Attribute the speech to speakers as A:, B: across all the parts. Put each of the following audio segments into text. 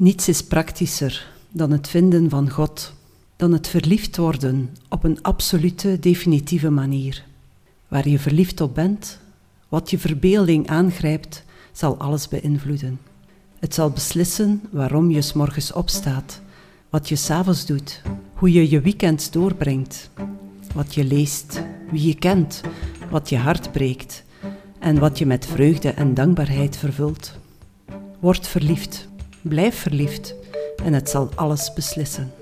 A: Niets is praktischer dan het vinden van God, dan het verliefd worden op een absolute, definitieve manier. Waar je verliefd op bent, wat je verbeelding aangrijpt, zal alles beïnvloeden. Het zal beslissen waarom je s morgens opstaat, wat je s'avonds doet, hoe je je weekends doorbrengt, wat je leest, wie je kent, wat je hart breekt en wat je met vreugde en dankbaarheid vervult. Word verliefd, blijf verliefd en het zal alles beslissen.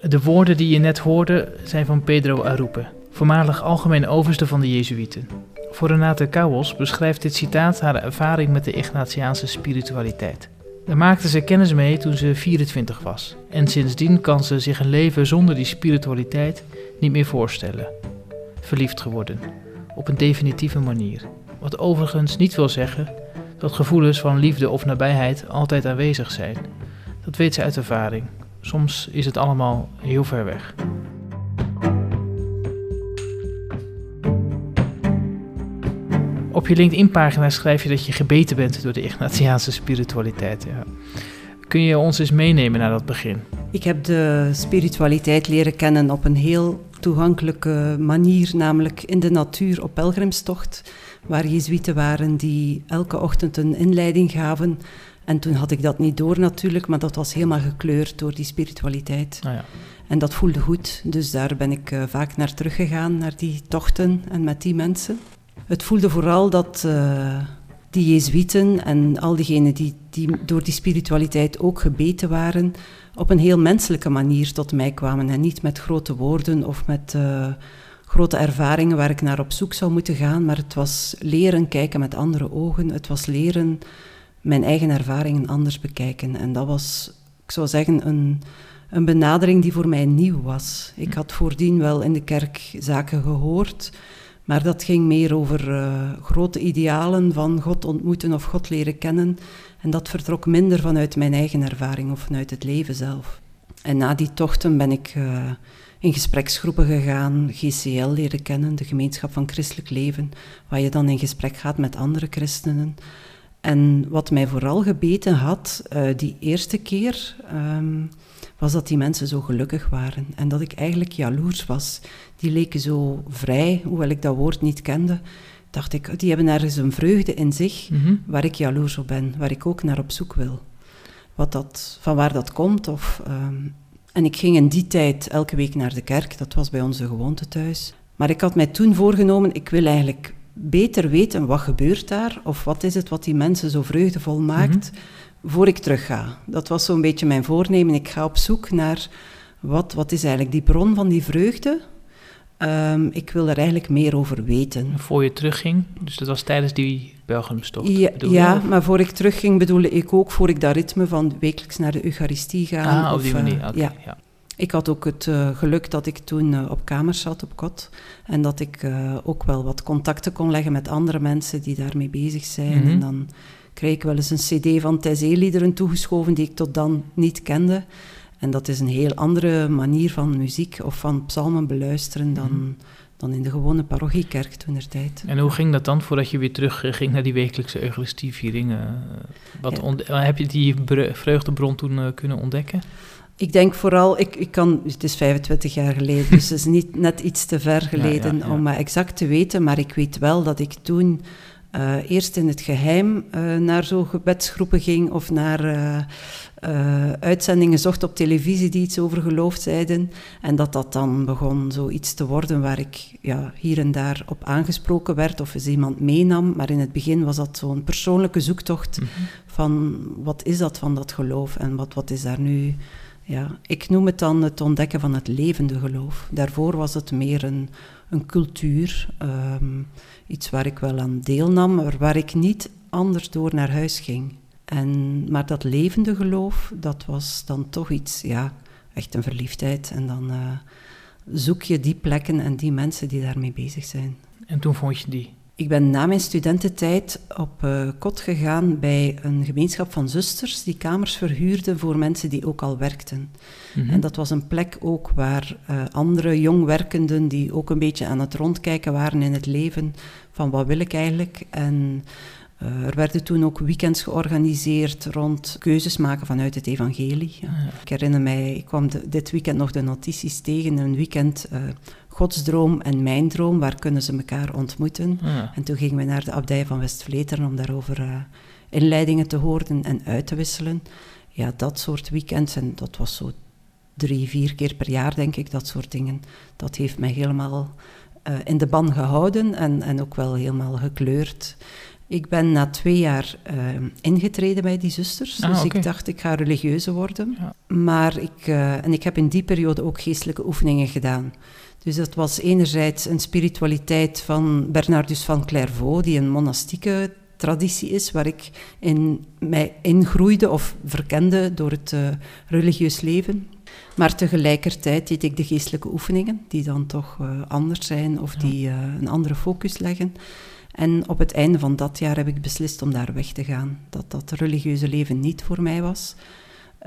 B: De woorden die je net hoorde zijn van Pedro Arrupe, voormalig algemeen overste van de Jezuïeten. Voor Renate beschrijft dit citaat haar ervaring met de Ignatiaanse spiritualiteit. Daar maakte ze kennis mee toen ze 24 was. En sindsdien kan ze zich een leven zonder die spiritualiteit niet meer voorstellen. Verliefd geworden, op een definitieve manier. Wat overigens niet wil zeggen dat gevoelens van liefde of nabijheid altijd aanwezig zijn. Dat weet ze uit ervaring. Soms is het allemaal heel ver weg. Op je LinkedIn-pagina schrijf je dat je gebeten bent door de Ignatiaanse spiritualiteit. Ja. Kun je ons eens meenemen naar dat begin?
A: Ik heb de spiritualiteit leren kennen op een heel toegankelijke manier, namelijk in de natuur op pelgrimstocht, waar jezuïeten waren die elke ochtend een inleiding gaven. En toen had ik dat niet door natuurlijk, maar dat was helemaal gekleurd door die spiritualiteit.
B: Nou ja.
A: En dat voelde goed, dus daar ben ik uh, vaak naar teruggegaan, naar die tochten en met die mensen. Het voelde vooral dat uh, die Jezuïeten en al diegenen die, die door die spiritualiteit ook gebeten waren, op een heel menselijke manier tot mij kwamen en niet met grote woorden of met uh, grote ervaringen waar ik naar op zoek zou moeten gaan, maar het was leren kijken met andere ogen, het was leren mijn eigen ervaringen anders bekijken. En dat was, ik zou zeggen, een, een benadering die voor mij nieuw was. Ik had voordien wel in de kerk zaken gehoord, maar dat ging meer over uh, grote idealen van God ontmoeten of God leren kennen. En dat vertrok minder vanuit mijn eigen ervaring of vanuit het leven zelf. En na die tochten ben ik uh, in gespreksgroepen gegaan, GCL leren kennen, de Gemeenschap van Christelijk Leven, waar je dan in gesprek gaat met andere christenen. En wat mij vooral gebeten had, uh, die eerste keer, um, was dat die mensen zo gelukkig waren. En dat ik eigenlijk jaloers was. Die leken zo vrij, hoewel ik dat woord niet kende. Dacht ik, die hebben ergens een vreugde in zich
B: Mhm.
A: waar ik jaloers op ben, waar ik ook naar op zoek wil. Wat dat, van waar dat komt. Of, um, en ik ging in die tijd elke week naar de kerk, dat was bij ons de gewoonte thuis. Maar ik had mij toen voorgenomen, ik wil eigenlijk beter weten wat gebeurt daar, of wat is het wat die mensen zo vreugdevol maakt,
B: Mhm.
A: voor ik terug ga. Dat was zo'n beetje mijn voornemen. Ik ga op zoek naar wat, wat is eigenlijk die bron van die vreugde. Um, ik wil er eigenlijk meer over weten.
B: Voor je terugging, dus dat was tijdens die pelgrimstocht?
A: Ja,
B: je,
A: ja maar voor ik terugging bedoelde ik ook voor ik dat ritme van wekelijks naar de Eucharistie gaan.
B: Ah, op
A: of,
B: die
A: eh,
B: manier, oké.
A: ja.
B: ja.
A: Ik had ook het uh, geluk dat ik toen uh, op kamers zat op kot. En dat ik uh, ook wel wat contacten kon leggen met andere mensen die daarmee bezig zijn.
B: Mhm.
A: En dan kreeg ik wel eens een cd van Thésée-liederen toegeschoven die ik tot dan niet kende. En dat is een heel andere manier van muziek of van psalmen beluisteren dan,
B: Mhm.
A: dan in de gewone parochiekerk toen der tijd.
B: En hoe ging dat dan voordat je weer terug eh, ging naar die wekelijkse Eucharistieviering? eh, wat
A: Ja.
B: eh, heb je die vreugdebron toen kunnen ontdekken?
A: Ik denk vooral, ik, ik kan, het is 25 jaar geleden, dus het is niet net iets te ver geleden
B: ja, ja.
A: om exact te weten, maar ik weet wel dat ik toen uh, eerst in het geheim uh, naar zo'n gebedsgroepen ging of naar uh, uitzendingen zocht op televisie die iets over geloof zeiden. En dat dat dan begon zoiets te worden waar ik ja, hier en daar op aangesproken werd of eens iemand meenam. Maar in het begin was dat zo'n persoonlijke zoektocht
B: Mhm.
A: van wat is dat van dat geloof en wat, wat is daar nu... Ja, ik noem het dan het ontdekken van het levende geloof. Daarvoor was het meer een, een cultuur, um, iets waar ik wel aan deelnam, maar waar ik niet anders door naar huis ging. En, maar dat levende geloof, dat was dan toch iets, ja, echt een verliefdheid. En dan uh, zoek je die plekken en die mensen die daarmee bezig zijn.
B: En toen vond je die?
A: Ik ben na mijn studententijd op uh, kot gegaan bij een gemeenschap van zusters die kamers verhuurden voor mensen die ook al werkten. Mhm. En dat was een plek ook waar uh, andere jongwerkenden die ook een beetje aan het rondkijken waren in het leven van wat wil ik eigenlijk en uh, er werden toen ook weekends georganiseerd rond keuzes maken vanuit het evangelie. Ja. Ik herinner mij, ik kwam dit weekend nog de notities tegen, een weekend Godsdroom en Mijn Droom, waar kunnen ze elkaar ontmoeten. En toen gingen we naar de abdij van West-Vleteren om daarover uh, inleidingen te horen en uit te wisselen. Ja, dat soort weekends, en dat was zo drie, vier keer per jaar, denk ik, dat soort dingen. Dat heeft mij helemaal in de ban gehouden en, en ook wel helemaal gekleurd. Ik ben na twee jaar uh, ingetreden bij die zusters. Ah, dus ik dacht, ik ga religieuze worden. Maar ik, uh, en ik heb in die periode ook geestelijke oefeningen gedaan. Dus dat was enerzijds een spiritualiteit van Bernardus van Clairvaux, die een monastieke traditie is, waar ik in, mij ingroeide of verkende door het uh, religieus leven. Maar tegelijkertijd deed ik de geestelijke oefeningen, die dan toch anders zijn of die een andere focus leggen. En op het einde van dat jaar heb ik beslist om daar weg te gaan. Dat dat religieuze leven niet voor mij was.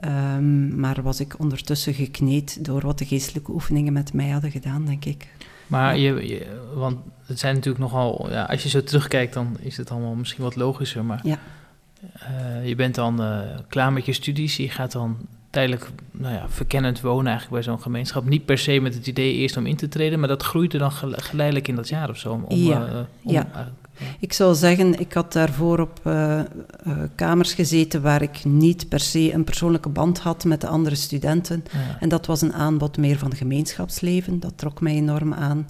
A: Um, maar was ik ondertussen gekneed door wat de geestelijke oefeningen met mij hadden gedaan, denk ik.
B: Maar je, want het zijn natuurlijk nogal, ja, als je zo terugkijkt, dan is het allemaal misschien wat logischer. Maar ja. Uh, je bent dan uh, klaar met je studies, je gaat dan tijdelijk nou ja, verkennend wonen eigenlijk bij zo'n gemeenschap. Niet per se met het idee eerst om in te treden, maar dat groeide dan geleidelijk in dat jaar of zo. Om,
A: ja, uh, om, ja. Ik zou zeggen, ik had daarvoor op uh, uh, kamers gezeten waar ik niet per se een persoonlijke band had met de andere studenten. En dat was een aanbod meer van gemeenschapsleven. Dat trok mij enorm aan.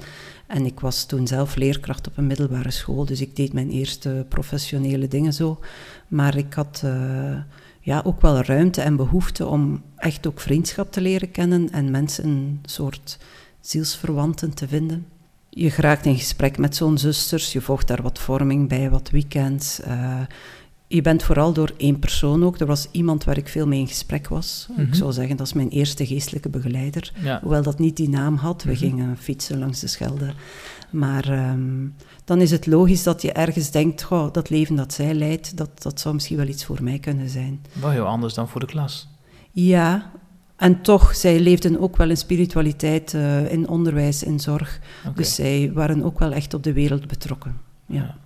A: En ik was toen zelf leerkracht op een middelbare school, dus ik deed mijn eerste professionele dingen zo. Maar ik had uh, ja, ook wel ruimte en behoefte om echt ook vriendschap te leren kennen en mensen een soort zielsverwanten te vinden je geraakt in gesprek met zo'n zusters, je volgt daar wat vorming bij, wat weekends. Uh, je bent vooral door één persoon ook. Er was iemand waar ik veel mee in gesprek was. Ik mhm. zou zeggen, dat is mijn eerste geestelijke begeleider. Hoewel dat niet die naam had. We mhm. gingen fietsen langs de Schelde. Maar um, dan is het logisch dat je ergens denkt... Goh, dat leven dat zij leidt, dat, dat zou misschien wel iets voor mij kunnen zijn.
B: Wel heel anders dan voor de klas.
A: Ja, en toch, zij leefden ook wel in spiritualiteit, uh, in onderwijs, in zorg. Dus zij waren ook wel echt op de wereld betrokken. Ja.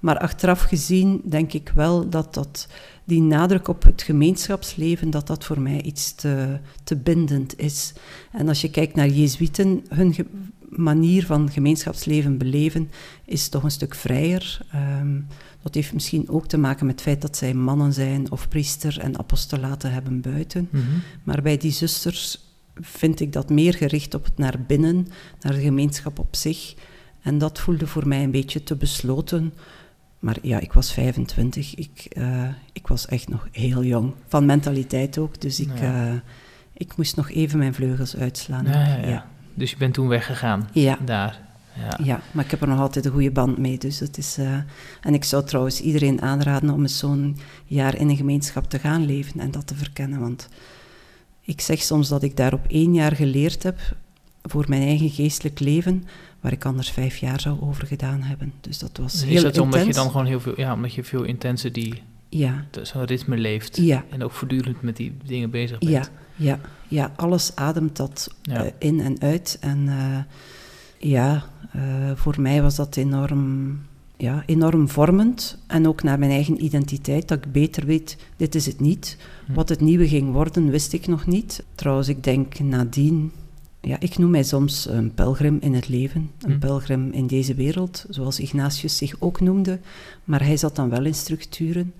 A: Maar achteraf gezien denk ik wel dat, dat die nadruk op het gemeenschapsleven, dat dat voor mij iets te, te bindend is. En als je kijkt naar Jezuïten, hun manier van gemeenschapsleven beleven is toch een stuk vrijer. Um, dat heeft misschien ook te maken met het feit dat zij mannen zijn of priester en apostolaten hebben buiten. Mhm. Maar bij die zusters vind ik dat meer gericht op het naar binnen, naar de gemeenschap op zich. En dat voelde voor mij een beetje te besloten. Maar ja, ik was 25. Ik, uh, ik was echt nog heel jong. Van mentaliteit ook. Dus ik, uh, ik moest nog even mijn vleugels uitslaan.
B: Ja, ja, Dus je bent toen weggegaan
A: ja.
B: daar.
A: Ja. ja, maar ik heb er nog altijd een goede band mee. Dus dat is, uh, en ik zou trouwens iedereen aanraden om eens zo'n jaar in een gemeenschap te gaan leven en dat te verkennen. Want ik zeg soms dat ik daar op één jaar geleerd heb voor mijn eigen geestelijk leven, waar ik anders vijf jaar zou over gedaan hebben. Dus dat was heel Is dat
B: omdat je dan gewoon heel veel, ja, omdat je veel intenser die, ja. zo'n ritme leeft ja. en ook voortdurend met die dingen bezig bent?
A: Ja, ja, ja alles ademt dat uh, in en uit en... Uh, ja, uh, voor mij was dat enorm, ja, enorm vormend. En ook naar mijn eigen identiteit, dat ik beter weet, dit is het niet. Hm. Wat het nieuwe ging worden, wist ik nog niet. Trouwens, ik denk nadien... Ja, ik noem mij soms een pelgrim in het leven, een hm. pelgrim in deze wereld, zoals Ignatius zich ook noemde. Maar hij zat dan wel in structuren.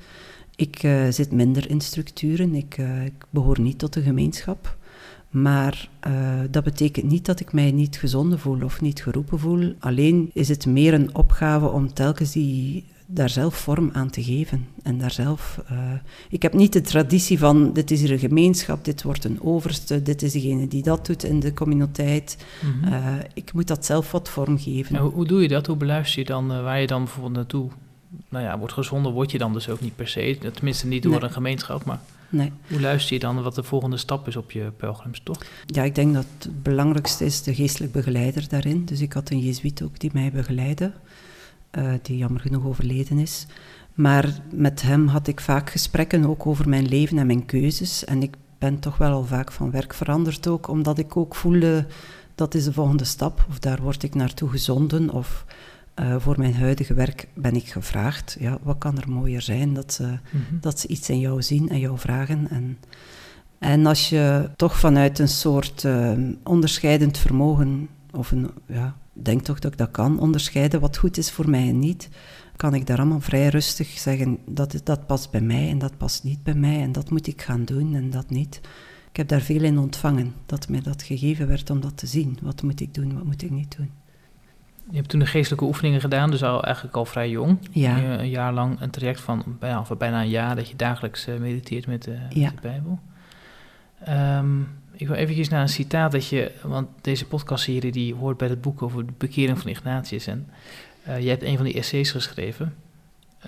A: Ik uh, zit minder in structuren, ik, uh, ik behoor niet tot de gemeenschap. Maar uh, dat betekent niet dat ik mij niet gezonden voel of niet geroepen voel. Alleen is het meer een opgave om telkens die, daar zelf vorm aan te geven. En daar zelf... Ik heb niet de traditie van, dit is hier een gemeenschap, dit wordt een overste, dit is degene die dat doet in de communiteit. Mm -hmm. uh, ik moet dat zelf wat vormgeven.
B: Hoe, hoe, doe je dat? Hoe beluister je dan waar je dan bijvoorbeeld naartoe... Nou ja, wordt gezonden, word je dan dus ook niet per se. Tenminste niet door nee. een gemeenschap, maar...
A: Nee.
B: Hoe luister je dan wat de volgende stap is op je pelgrimstocht?
A: Ja, ik denk dat het belangrijkste is de geestelijk begeleider daarin. Dus ik had een jezuïet ook die mij begeleidde. eh, die jammer genoeg overleden is. Maar met hem had ik vaak gesprekken ook over mijn leven en mijn keuzes. En ik ben toch wel al vaak van werk veranderd ook, omdat ik ook voelde dat is de volgende stap, of daar word ik naartoe gezonden, of uh, voor mijn huidige werk ben ik gevraagd. Ja, wat kan er mooier zijn dat ze, mm -hmm. dat ze iets in jou zien en jou vragen. En, en als je toch vanuit een soort uh, onderscheidend vermogen, of een, ja, denk toch dat ik dat kan, onderscheiden wat goed is voor mij en niet, kan ik daar allemaal vrij rustig zeggen, dat, dat past bij mij en dat past niet bij mij en dat moet ik gaan doen en dat niet. Ik heb daar veel in ontvangen, dat mij dat gegeven werd om dat te zien. Wat moet ik doen, wat moet ik niet doen.
B: Je hebt toen de geestelijke oefeningen gedaan, dus al eigenlijk al vrij jong.
A: Ja.
B: Een jaar lang een traject van bijna, bijna een jaar dat je dagelijks uh, mediteert met
A: ja.
B: met de Bijbel. Um, ik wil eventjes naar een citaat dat je, want deze podcastserie die hoort bij het boek over de bekering van Ignatius. En uh, jij hebt een van die essays geschreven.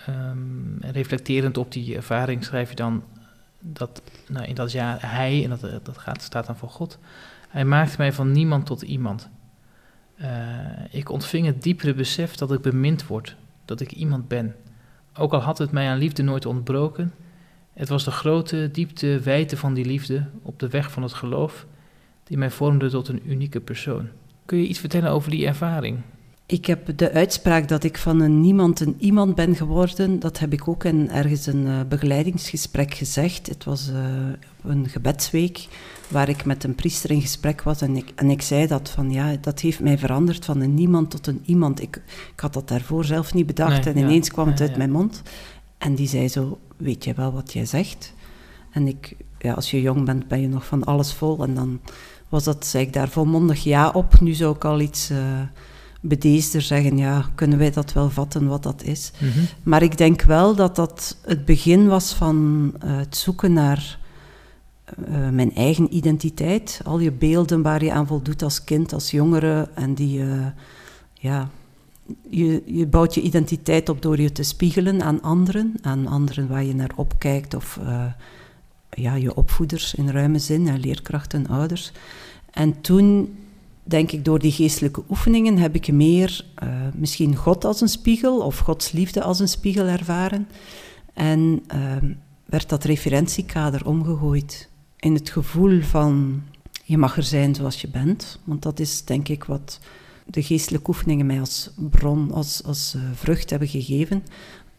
B: Um, en reflecterend op die ervaring schrijf je dan dat nou, in dat jaar hij, en dat, dat gaat, staat dan voor God, hij maakte mij van niemand tot iemand. Uh, ik ontving het diepere besef dat ik bemind word, dat ik iemand ben. Ook al had het mij aan liefde nooit ontbroken, het was de grote, diepte, wijte van die liefde op de weg van het geloof die mij vormde tot een unieke persoon. Kun je iets vertellen over die ervaring?
A: Ik heb de uitspraak dat ik van een niemand een iemand ben geworden, dat heb ik ook in ergens een uh, begeleidingsgesprek gezegd. Het was uh, een gebedsweek waar ik met een priester in gesprek was en ik, en ik zei dat van ja, dat heeft mij veranderd van een niemand tot een iemand. Ik, ik had dat daarvoor zelf niet bedacht
B: Nee,
A: en
B: ja.
A: ineens kwam het
B: Ja,
A: uit
B: ja.
A: mijn mond. En die zei zo, weet jij wel wat jij zegt? En ik, ja, als je jong bent ben je nog van alles vol en dan was dat, zei ik daar volmondig ja op. Nu zou ik al iets... Uh, bedeesder zeggen, ja, kunnen wij dat wel vatten wat dat is.
B: Mhm.
A: Maar ik denk wel dat dat het begin was van uh, het zoeken naar uh, mijn eigen identiteit. Al je beelden waar je aan voldoet als kind, als jongere. En die, uh, ja, je, je bouwt je identiteit op door je te spiegelen aan anderen. Aan anderen waar je naar opkijkt of ja, je opvoeders in ruime zin, leerkrachten, ouders. En toen denk ik, door die geestelijke oefeningen heb ik meer misschien God als een spiegel of Gods liefde als een spiegel ervaren. En uh, werd dat referentiekader omgegooid in het gevoel van je mag er zijn zoals je bent. Want dat is denk ik wat de geestelijke oefeningen mij als bron, als, als uh, vrucht hebben gegeven.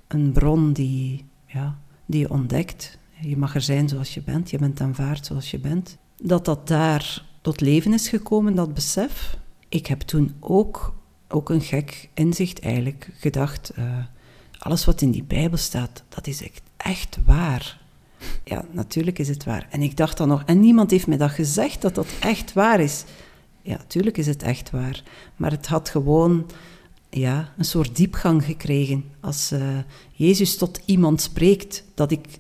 A: Een bron die, ja, die je ontdekt. Je mag er zijn zoals je bent, je bent aanvaard zoals je bent. Dat dat daar tot leven is gekomen, dat besef. Ik heb toen ook, ook een gek inzicht eigenlijk gedacht, uh, alles wat in die Bijbel staat, dat is echt, echt waar. Ja, natuurlijk is het waar. En ik dacht dan nog, en niemand heeft mij dat gezegd, dat dat echt waar is. Ja, natuurlijk is het echt waar. Maar het had gewoon ja, een soort diepgang gekregen. Als uh, Jezus tot iemand spreekt, dat ik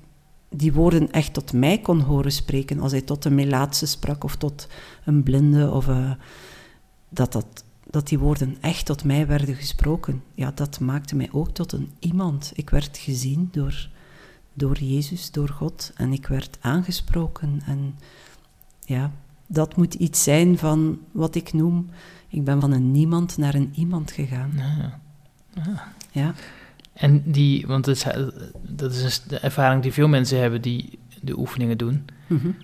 A: die woorden echt tot mij kon horen spreken, als hij tot een melaatse sprak of tot een blinde, of uh, dat, dat, dat die woorden echt tot mij werden gesproken, ja, dat maakte mij ook tot een iemand. Ik werd gezien door, door Jezus, door God, en ik werd aangesproken. En ja, dat moet iets zijn van wat ik noem, ik ben van een niemand naar een iemand gegaan.
B: Ja. ja.
A: ja.
B: En die, want is, dat is de ervaring die veel mensen hebben die de oefeningen doen.
A: Mm -hmm.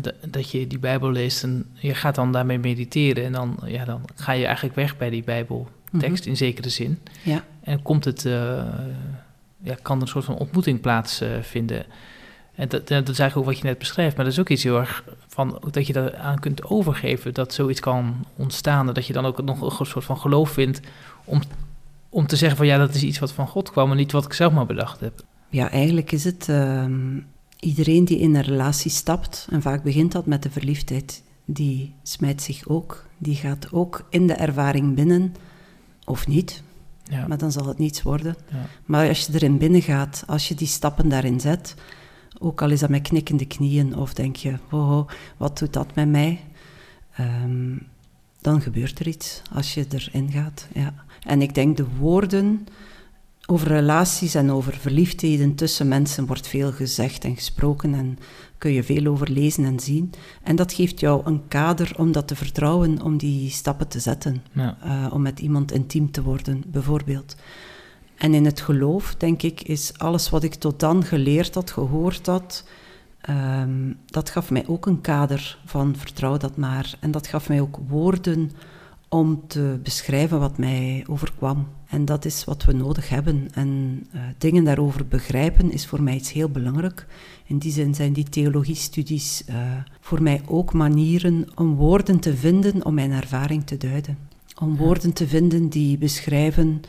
B: dat, dat, je die Bijbel leest en je gaat dan daarmee mediteren. En dan, ja, dan ga je eigenlijk weg bij die Bijbeltekst mm -hmm. in zekere zin.
A: Ja.
B: En komt het, uh, ja, kan een soort van ontmoeting plaatsvinden. Uh, en dat, dat, is eigenlijk ook wat je net beschrijft. Maar dat is ook iets heel erg van dat je dat aan kunt overgeven. Dat zoiets kan ontstaan. Dat je dan ook nog een soort van geloof vindt om om te zeggen van ja, dat is iets wat van God kwam en niet wat ik zelf maar bedacht heb.
A: Ja, eigenlijk is het uh, iedereen die in een relatie stapt, en vaak begint dat met de verliefdheid, die smijt zich ook, die gaat ook in de ervaring binnen, of niet,
B: ja.
A: maar dan zal het niets worden.
B: Ja.
A: Maar als je erin binnen gaat, als je die stappen daarin zet, ook al is dat met knikkende knieën, of denk je, oh, wat doet dat met mij? Um, dan gebeurt er iets als je erin gaat, ja. En ik denk de woorden over relaties en over verliefdheden tussen mensen wordt veel gezegd en gesproken en kun je veel over lezen en zien. En dat geeft jou een kader om dat te vertrouwen, om die stappen te zetten.
B: Ja.
A: Uh, om met iemand intiem te worden, bijvoorbeeld. En in het geloof, denk ik, is alles wat ik tot dan geleerd had, gehoord had, ehm, dat gaf mij ook een kader van vertrouw dat maar. En dat gaf mij ook woorden om te beschrijven wat mij overkwam. En dat is wat we nodig hebben. En uh, dingen daarover begrijpen is voor mij iets heel belangrijk. In die zin zijn die theologiestudies uh, voor mij ook manieren om woorden te vinden om mijn ervaring te duiden. Om woorden te vinden die beschrijven,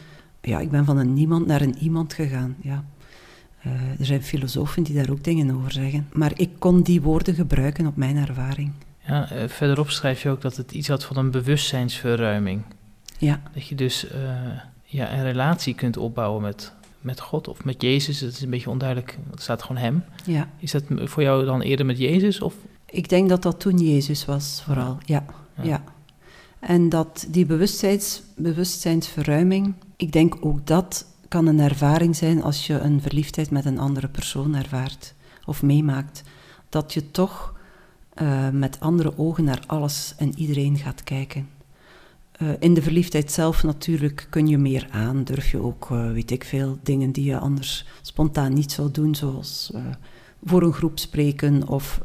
A: ja, ik ben van een niemand naar een iemand gegaan. Ja. Uh, er zijn filosofen die daar ook dingen over zeggen. Maar ik kon die woorden gebruiken op mijn ervaring.
B: Ja, verderop schrijf je ook dat het iets had van een bewustzijnsverruiming.
A: Ja.
B: Dat je dus ja, een relatie kunt opbouwen met, met God of met Jezus. Het is een beetje onduidelijk, het staat gewoon hem.
A: Ja.
B: Is dat voor jou dan eerder met Jezus? Of?
A: Ik denk dat dat toen Jezus was, vooral. Ja, ja. En dat die bewustzijns, bewustzijnsverruiming, ik denk ook dat kan een ervaring zijn als je een verliefdheid met een andere persoon ervaart of meemaakt. Dat je toch uh, met andere ogen naar alles en iedereen gaat kijken. Uh, in de verliefdheid zelf natuurlijk kun je meer aan, durf je ook, uh, weet ik veel, dingen die je anders spontaan niet zou doen, zoals voor een groep spreken of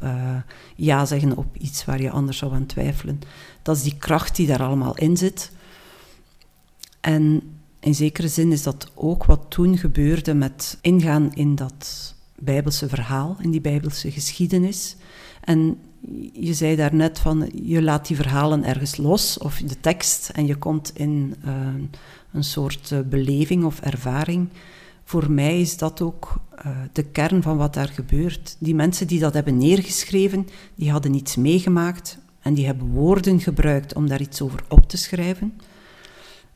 A: ja zeggen op iets waar je anders zou aan twijfelen. Dat is die kracht die daar allemaal in zit. En in zekere zin is dat ook wat toen gebeurde met ingaan in dat Bijbelse verhaal, in die Bijbelse geschiedenis. En je zei daarnet van je laat die verhalen ergens los of de tekst en je komt in uh, een soort uh, beleving of ervaring. Voor mij is dat ook uh, de kern van wat daar gebeurt. Die mensen die dat hebben neergeschreven, die hadden iets meegemaakt en die hebben woorden gebruikt om daar iets over op te schrijven.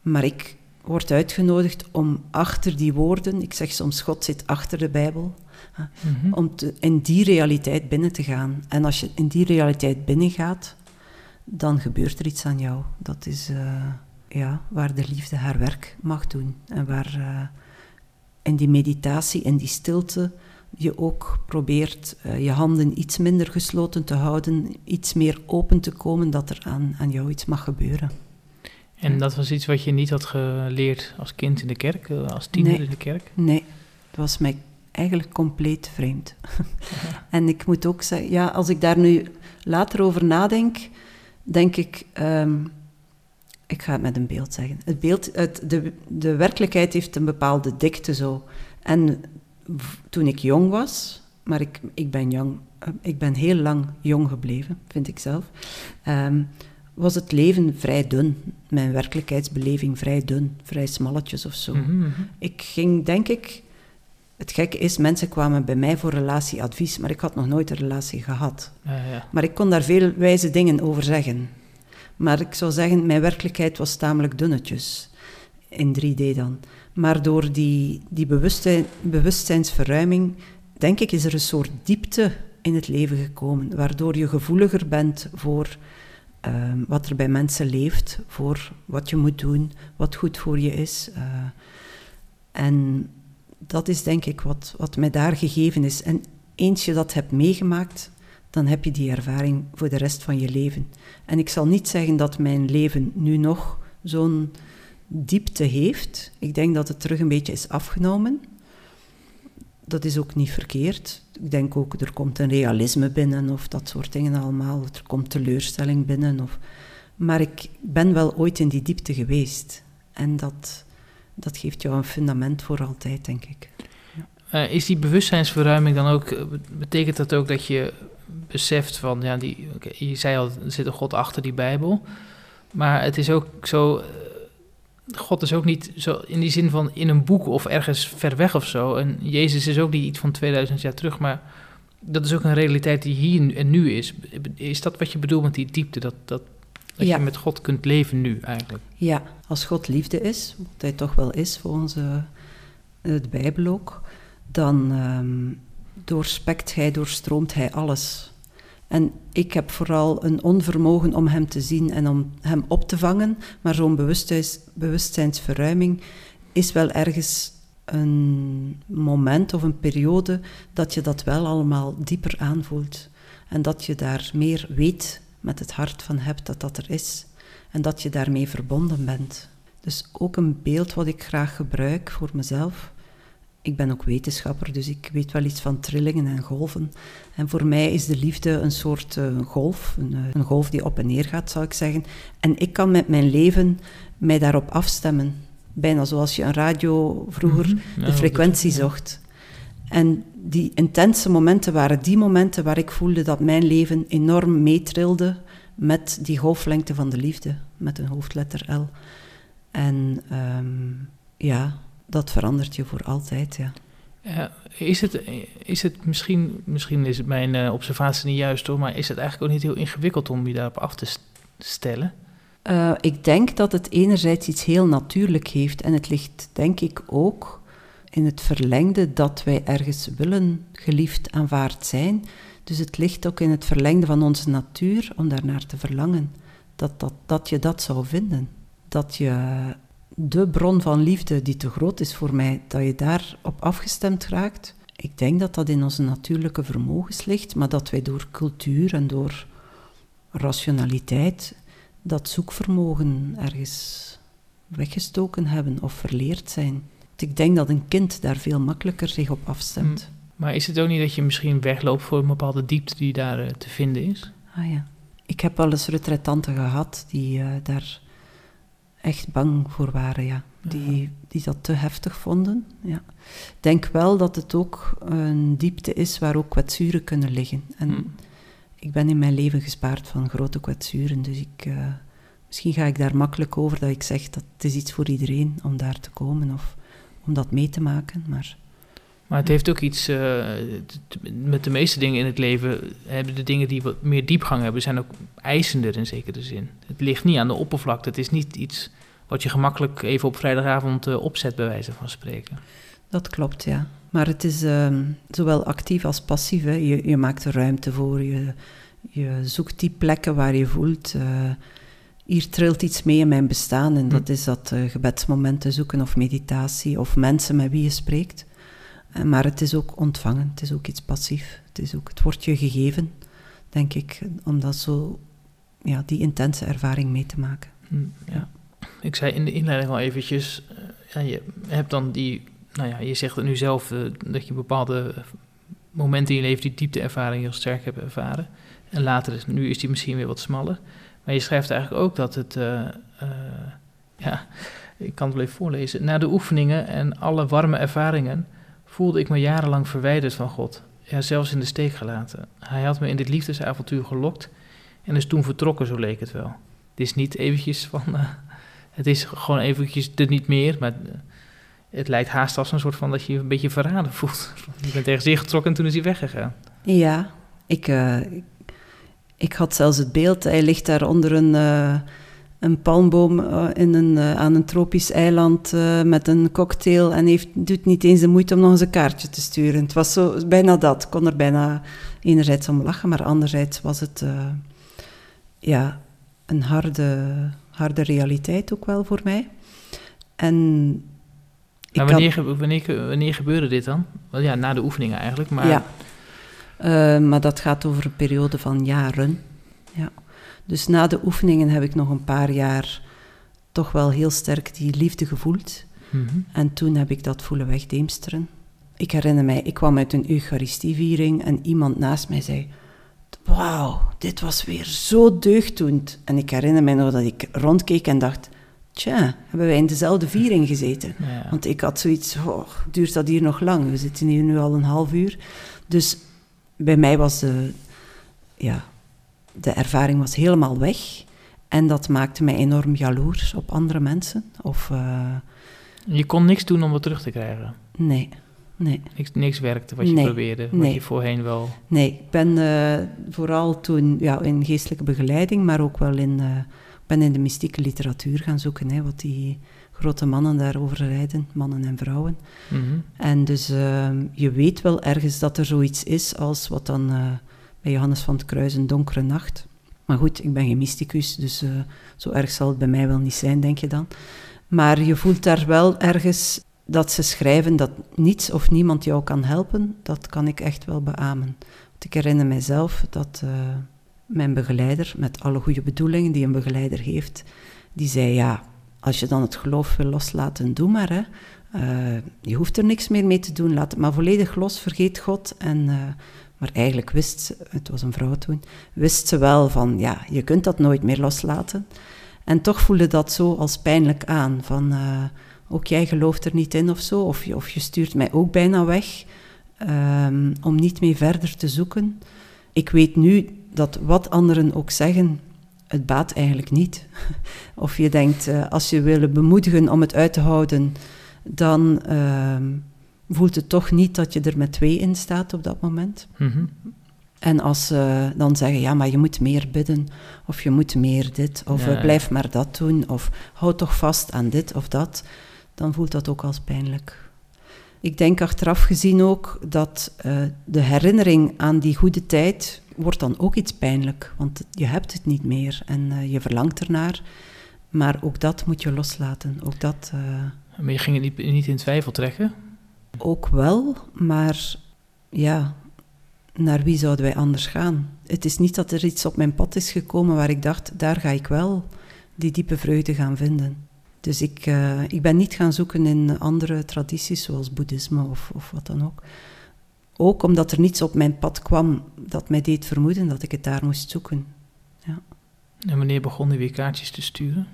A: Maar ik word uitgenodigd om achter die woorden, ik zeg soms God zit achter de Bijbel, Mm-hmm. Om te, in die realiteit binnen te gaan. En als je in die realiteit binnengaat, dan gebeurt er iets aan jou. Dat is uh, ja, waar de liefde haar werk mag doen. En waar uh, in die meditatie, in die stilte, je ook probeert uh, je handen iets minder gesloten te houden, iets meer open te komen, dat er aan, aan jou iets mag gebeuren.
B: En dat was iets wat je niet had geleerd als kind in de kerk, als tiener
A: nee,
B: in de kerk?
A: Nee, het was mij eigenlijk compleet vreemd. en ik moet ook zeggen, ja, als ik daar nu later over nadenk, denk ik, um, ik ga het met een beeld zeggen. Het beeld, het, de, de werkelijkheid heeft een bepaalde dikte zo. En toen ik jong was, maar ik, ik ben jong, eh, ik ben heel lang jong gebleven, vind ik zelf, um, was het leven vrij dun. Mijn werkelijkheidsbeleving vrij dun, vrij smalletjes of zo.
B: Mm -hmm.
A: Ik ging, denk ik, het gekke is, mensen kwamen bij mij voor relatieadvies, maar ik had nog nooit een relatie gehad.
B: Ja.
A: Maar ik kon daar veel wijze dingen over zeggen. Maar ik zou zeggen, mijn werkelijkheid was tamelijk dunnetjes. In 3D dan. Maar door die, die bewustzijn, bewustzijnsverruiming, denk ik, is er een soort diepte in het leven gekomen, waardoor je gevoeliger bent voor uh, wat er bij mensen leeft, voor wat je moet doen, wat goed voor je is. Uh, en dat is denk ik wat, wat mij daar gegeven is. En eens je dat hebt meegemaakt, dan heb je die ervaring voor de rest van je leven. En ik zal niet zeggen dat mijn leven nu nog zo'n diepte heeft. Ik denk dat het terug een beetje is afgenomen. Dat is ook niet verkeerd. Ik denk ook, er komt een realisme binnen of dat soort dingen allemaal. Er komt teleurstelling binnen. Of... Maar ik ben wel ooit in die diepte geweest. En dat, dat geeft jou een fundament voor altijd, denk ik.
B: Ja. Uh, is die bewustzijnsverruiming dan ook, betekent dat ook dat je beseft van, ja, die, je zei al, er zit een God achter die Bijbel, maar het is ook zo, uh, God is ook niet zo in die zin van in een boek of ergens ver weg of zo, en Jezus is ook niet iets van 2000 jaar terug, maar dat is ook een realiteit die hier en nu is. Is dat wat je bedoelt met die diepte, dat, dat dat ja. je met God kunt leven nu eigenlijk.
A: Ja, als God liefde is, wat hij toch wel is volgens uh, de Bijbel ook, dan um, doorspekt hij, doorstroomt hij alles. En ik heb vooral een onvermogen om hem te zien en om hem op te vangen, maar zo'n bewustzijns, bewustzijnsverruiming is wel ergens een moment of een periode dat je dat wel allemaal dieper aanvoelt. En dat je daar meer weet met het hart van hebt dat dat er is en dat je daarmee verbonden bent. Dus ook een beeld wat ik graag gebruik voor mezelf. Ik ben ook wetenschapper, dus ik weet wel iets van trillingen en golven. En voor mij is de liefde een soort uh, golf, een, een, golf die op en neer gaat, zou ik zeggen. En ik kan met mijn leven mij daarop afstemmen. Bijna zoals je een radio vroeger mhm. de frequentie zocht. En die intense momenten waren die momenten waar ik voelde dat mijn leven enorm meetrilde met die golflengte van de liefde, met een hoofdletter L. En ehm, ja, dat verandert je voor altijd, ja.
B: is, het, is het misschien, misschien is het mijn uh, observatie niet juist hoor, maar is het eigenlijk ook niet heel ingewikkeld om je daarop af te stellen?
A: Uh, ik denk dat het enerzijds iets heel natuurlijk heeft en het ligt denk ik ook in het verlengde dat wij ergens willen geliefd aanvaard zijn. Dus het ligt ook in het verlengde van onze natuur om daarnaar te verlangen. Dat, dat, dat je dat zou vinden. Dat je de bron van liefde die te groot is voor mij, dat je daarop afgestemd raakt. Ik denk dat dat in onze natuurlijke vermogens ligt, maar dat wij door cultuur en door rationaliteit dat zoekvermogen ergens weggestoken hebben of verleerd zijn. Ik denk dat een kind daar veel makkelijker zich op afstemt.
B: Mm. Maar is het ook niet dat je misschien wegloopt voor een bepaalde diepte die daar uh, te vinden is?
A: Ah ja. Ik heb wel eens retretanten gehad die uh, daar echt bang voor waren, ja. Die, die dat te heftig vonden, ja. Ik denk wel dat het ook een diepte is waar ook kwetsuren kunnen liggen. En mm. ik ben in mijn leven gespaard van grote kwetsuren, dus ik... Uh, misschien ga ik daar makkelijk over dat ik zeg dat het is iets voor iedereen om daar te komen of om dat mee te maken, maar...
B: Maar het heeft ook iets, uh, met de meeste dingen in het leven, hebben de dingen die wat meer diepgang hebben, zijn ook eisender in zekere zin. Het ligt niet aan de oppervlakte, het is niet iets wat je gemakkelijk even op vrijdagavond uh, opzet, bij wijze van spreken.
A: Dat klopt, ja. Maar het is uh, zowel actief als passief. Hè. Je, je, maakt er ruimte voor, je, je zoekt die plekken waar je voelt eh, hier trilt iets mee in mijn bestaan. En dat hm. is dat uh, gebedsmomenten zoeken of meditatie of mensen met wie je spreekt. Uh, maar het is ook ontvangen, het is ook iets passief. Het, is ook, het wordt je gegeven, denk ik, om dat zo, ja, die intense ervaring mee te maken. Hm, ja.
B: Ik zei in de inleiding al eventjes, uh, ja, je hebt dan die, nou ja, je zegt het nu zelf dat je bepaalde momenten in je leven die diepteervaring heel sterk hebt ervaren. En later, nu is die misschien weer wat smaller. Maar je schrijft eigenlijk ook dat het, ja, ik kan het wel even voorlezen. Na de oefeningen en alle warme ervaringen voelde ik me jarenlang verwijderd van God. Ja, zelfs in de steek gelaten. Hij had me in dit liefdesavontuur gelokt en is toen vertrokken, zo leek het wel. Het is niet eventjes van, uh, het is gewoon eventjes er niet meer, maar het lijkt haast als een soort van dat je je een beetje verraden voelt. Je bent ergens ingetrokken en toen is hij weggegaan.
A: Ja, ik, uh, ik had zelfs het beeld, hij ligt daar onder een, een palmboom uh, in een, uh, aan een tropisch eiland met een cocktail en heeft, doet niet eens de moeite om nog eens een kaartje te sturen. Het was zo, bijna dat. Ik kon er bijna enerzijds om lachen, maar anderzijds was het ja, een harde, harde realiteit ook wel voor mij. En
B: maar wanneer, wanneer, wanneer gebeurde dit dan? Wel ja, na de oefeningen eigenlijk, maar...
A: Ja. Uh, maar dat gaat over een periode van jaren. Ja. Dus na de oefeningen heb ik nog een paar jaar toch wel heel sterk die liefde gevoeld. Mm -hmm. En toen heb ik dat voelen wegdeemsteren. Ik herinner mij, ik kwam uit een Eucharistieviering en iemand naast mij zei: Wauw, dit was weer zo deugddoend. En ik herinner mij nog dat ik rondkeek en dacht: Tja, hebben wij in dezelfde viering gezeten? Ja. Want ik had zoiets: oh, duurt dat hier nog lang? We zitten hier nu al een half uur. Dus bij mij was de, ja, de ervaring was helemaal weg. En dat maakte mij enorm jaloers op andere mensen. Of, uh,
B: je kon niks doen om het terug te krijgen?
A: Nee, nee.
B: Niks, niks werkte wat je probeerde, wat nee. je voorheen wel...
A: Nee, ik ben uh, vooral toen ja, in geestelijke begeleiding, maar ook wel in, uh, ben in de mystieke literatuur gaan zoeken, hè, wat die grote mannen daarover rijden, mannen en vrouwen. Mm -hmm. En dus je weet wel ergens dat er zoiets is als wat dan bij Johannes van het Kruis een donkere nacht. Maar goed, ik ben geen mysticus, dus uh, zo erg zal het bij mij wel niet zijn, denk je dan. Maar je voelt daar wel ergens dat ze schrijven dat niets of niemand jou kan helpen. Dat kan ik echt wel beamen. Want ik herinner mijzelf dat mijn begeleider, met alle goede bedoelingen die een begeleider heeft, die zei ja als je dan het geloof wil loslaten, doe maar. Hè. Eh, je hoeft er niks meer mee te doen. Laat het maar volledig los. Vergeet God. En, eh, maar eigenlijk wist ze, het was een vrouw toen, wist ze wel van ja, je kunt dat nooit meer loslaten. En toch voelde dat zo als pijnlijk aan. Van uh, ook jij gelooft er niet in of zo. Of je, of je stuurt mij ook bijna weg um, om niet meer verder te zoeken. Ik weet nu dat wat anderen ook zeggen, het baat eigenlijk niet. Of je denkt, uh, als je willen bemoedigen om het uit te houden, dan uh, voelt het toch niet dat je er met twee in staat op dat moment. Mm -hmm. En als ze dan zeggen, ja, maar je moet meer bidden, of je moet meer dit, of ja. blijf maar dat doen, of hou toch vast aan dit of dat, dan voelt dat ook als pijnlijk. Ik denk achteraf gezien ook dat uh, de herinnering aan die goede tijd wordt dan ook iets pijnlijk, want je hebt het niet meer en uh, je verlangt ernaar. Maar ook dat moet je loslaten. Ook dat, uh,
B: maar je ging het niet, niet in twijfel trekken?
A: Ook wel, maar ja, naar wie zouden wij anders gaan? Het is niet dat er iets op mijn pad is gekomen waar ik dacht, daar ga ik wel die diepe vreugde gaan vinden. Dus ik, uh, ik ben niet gaan zoeken in andere tradities, zoals boeddhisme of, of wat dan ook. Ook omdat er niets op mijn pad kwam dat mij deed vermoeden dat ik het daar moest zoeken. Ja.
B: En wanneer begon je weer kaartjes te sturen?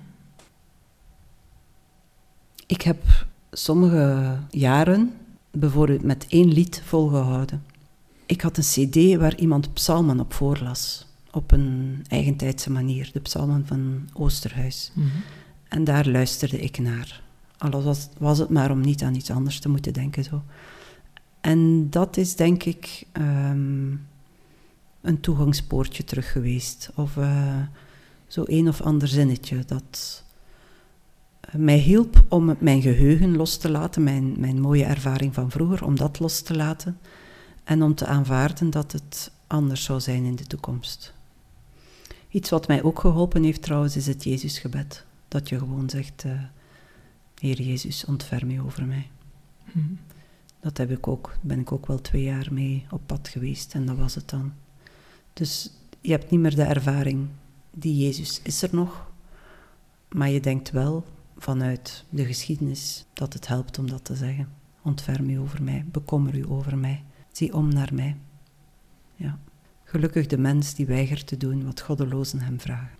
A: Ik heb sommige jaren bijvoorbeeld met één lied volgehouden. Ik had een cd waar iemand psalmen op voorlas, op een eigentijdse manier, de psalmen van Oosterhuis. Mm -hmm. En daar luisterde ik naar. Al was, was het maar om niet aan iets anders te moeten denken. Zo. En dat is denk ik um, een toegangspoortje terug geweest. Of uh, zo een of ander zinnetje dat mij hielp om mijn geheugen los te laten, mijn, mijn mooie ervaring van vroeger, om dat los te laten. En om te aanvaarden dat het anders zou zijn in de toekomst. Iets wat mij ook geholpen heeft trouwens, is het Jezusgebed. Dat je gewoon zegt, uh, Heer Jezus, ontferm je over mij. Hmm. Dat heb ik ook, ben ik ook wel twee jaar mee op pad geweest en dat was het dan. Dus je hebt niet meer de ervaring, die Jezus is er nog, maar je denkt wel vanuit de geschiedenis dat het helpt om dat te zeggen. Ontferm u over mij, bekommer u over mij, zie om naar mij. Ja. Gelukkig de mens die weigert te doen wat goddelozen hem vragen.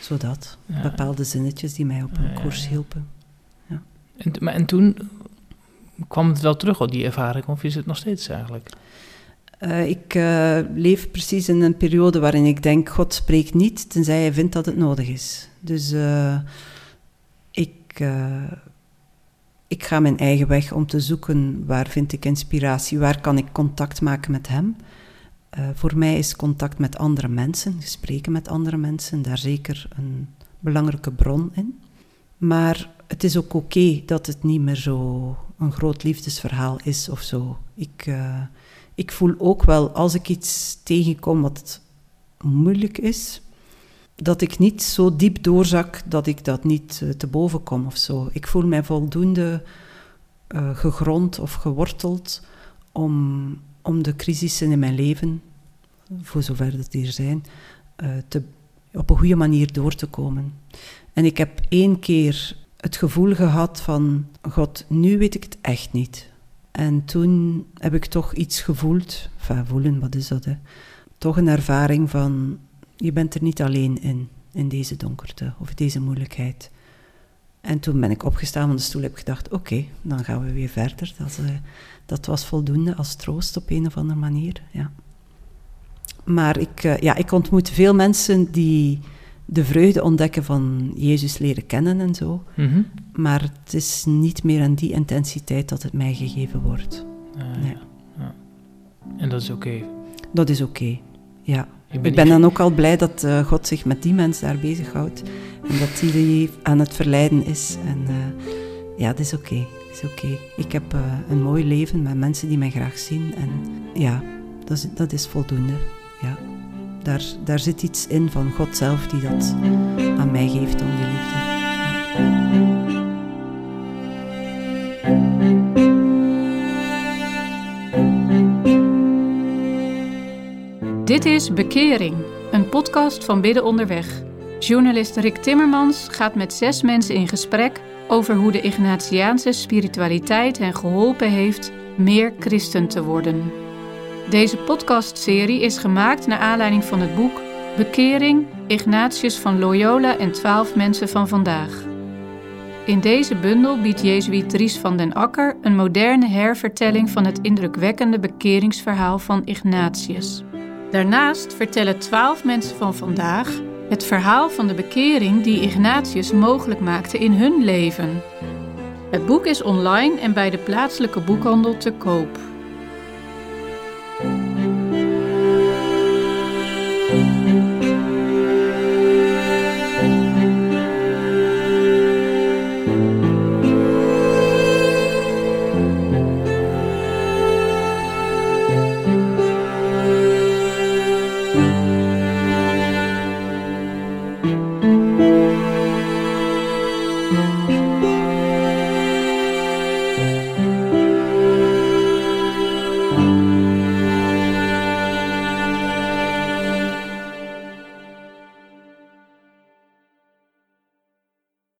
A: Zodat, ja. bepaalde zinnetjes die mij op een ja, koers hielpen. Ja.
B: En, maar, en toen kwam het wel terug op die ervaring, of is het nog steeds eigenlijk?
A: Uh, ik uh, leef precies in een periode waarin ik denk: God spreekt niet, tenzij hij vindt dat het nodig is. Dus uh, ik, ik ga mijn eigen weg om te zoeken waar vind ik inspiratie, waar kan ik contact maken met Hem. voor mij is contact met andere mensen, spreken met andere mensen, daar zeker een belangrijke bron in. Maar het is ook oké dat het niet meer zo een groot liefdesverhaal is of zo. Ik, uh, ik voel ook wel als ik iets tegenkom wat moeilijk is, dat ik niet zo diep doorzak dat ik dat niet uh, te boven kom of zo. Ik voel mij voldoende uh, gegrond of geworteld om, om de crisissen in mijn leven, voor zover dat die er zijn, te, op een goede manier door te komen. En ik heb één keer het gevoel gehad van, God, nu weet ik het echt niet. En toen heb ik toch iets gevoeld, voelen, wat is dat? Toch een ervaring van, je bent er niet alleen in, in deze donkerte of deze moeilijkheid. En toen ben ik opgestaan van de stoel en heb gedacht, oké, okay, dan gaan we weer verder. Dat, uh, dat was voldoende als troost op een of andere manier, ja. Maar ik, uh, ja, ik ontmoet veel mensen die de vreugde ontdekken van Jezus leren kennen en zo. Mm -hmm. Maar het is niet meer aan die intensiteit dat het mij gegeven wordt.
B: Uh, nee. ja. En dat is oké. Okay.
A: Dat is oké, okay. ja. Ik ben dan ook al blij dat uh, God zich met die mensen daar bezighoudt. En dat die aan het verleiden is. En uh, ja, dat is oké. Okay. is oké. Okay. Ik heb uh, een mooi leven met mensen die mij graag zien. En ja, dat is, dat is voldoende. Ja daar, daar zit iets in van God zelf die dat aan mij geeft, om die liefde.
C: Dit is Bekering, een podcast van Bidden Onderweg. Journalist Rick Timmermans gaat met zes mensen in gesprek over hoe de Ignatiaanse spiritualiteit hen geholpen heeft meer christen te worden. Deze podcastserie is gemaakt naar aanleiding van het boek Bekering Ignatius van Loyola en twaalf mensen van vandaag. In deze bundel biedt Jezuïet Dries van den Akker een moderne hervertelling van het indrukwekkende bekeringsverhaal van Ignatius. Daarnaast vertellen twaalf mensen van vandaag het verhaal van de bekering die Ignatius mogelijk maakte in hun leven. Het boek is online en bij de plaatselijke boekhandel te koop.